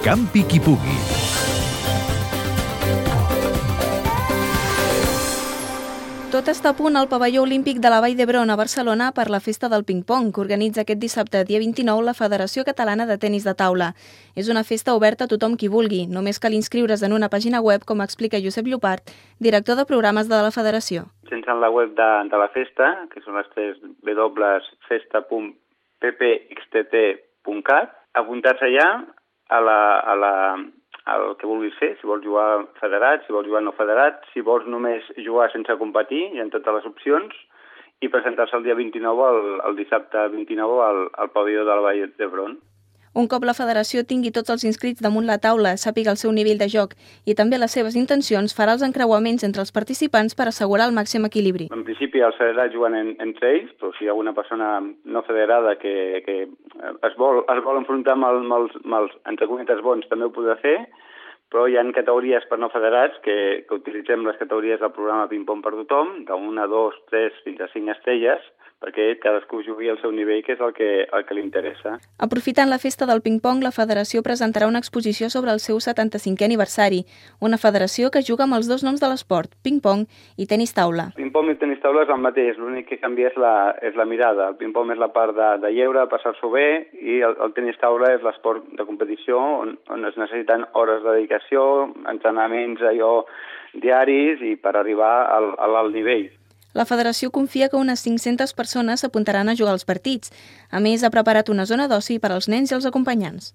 Campi qui pugui. Tot està a punt al pavelló olímpic de la Vall d'Hebron a Barcelona per la festa del ping-pong que organitza aquest dissabte, dia 29, la Federació Catalana de Tenis de Taula. És una festa oberta a tothom qui vulgui. Només cal inscriure's en una pàgina web, com explica Josep Llopart, director de programes de la Federació. Sense la web de, de la festa, que són les tres www.festa.ppxtt.cat, apuntar-se allà a la, a la, el que vulguis fer, si vols jugar federat, si vols jugar no federat, si vols només jugar sense competir, hi ha totes les opcions, i presentar-se el dia 29, el, el dissabte 29, al, al pavelló de la Vall d'Hebron. Un cop la federació tingui tots els inscrits damunt la taula, sàpiga el seu nivell de joc i també les seves intencions, farà els encreuaments entre els participants per assegurar el màxim equilibri. En principi els federats juguen en, entre ells, però si hi ha alguna persona no federada que, que es, vol, es vol enfrontar amb, el, amb, els, amb els, entre cometes bons, també ho podrà fer, però hi ha categories per no federats que, que utilitzem les categories del programa Ping Pong per tothom, d'una, dos, tres, fins a cinc estrelles, perquè cadascú jugui al seu nivell, que és el que, el que li interessa. Aprofitant la festa del ping-pong, la federació presentarà una exposició sobre el seu 75è aniversari, una federació que juga amb els dos noms de l'esport, ping-pong i tenis taula. Ping-pong i tenis taula és el mateix, l'únic que canvia és la, és la mirada. El ping-pong és la part de, de lleure, passar-s'ho bé, i el, el tenis taula és l'esport de competició on, on es necessiten hores de dedicació, entrenaments allò diaris i per arribar al, a l'alt nivell. La federació confia que unes 500 persones s'apuntaran a jugar als partits. A més, ha preparat una zona d'oci per als nens i els acompanyants.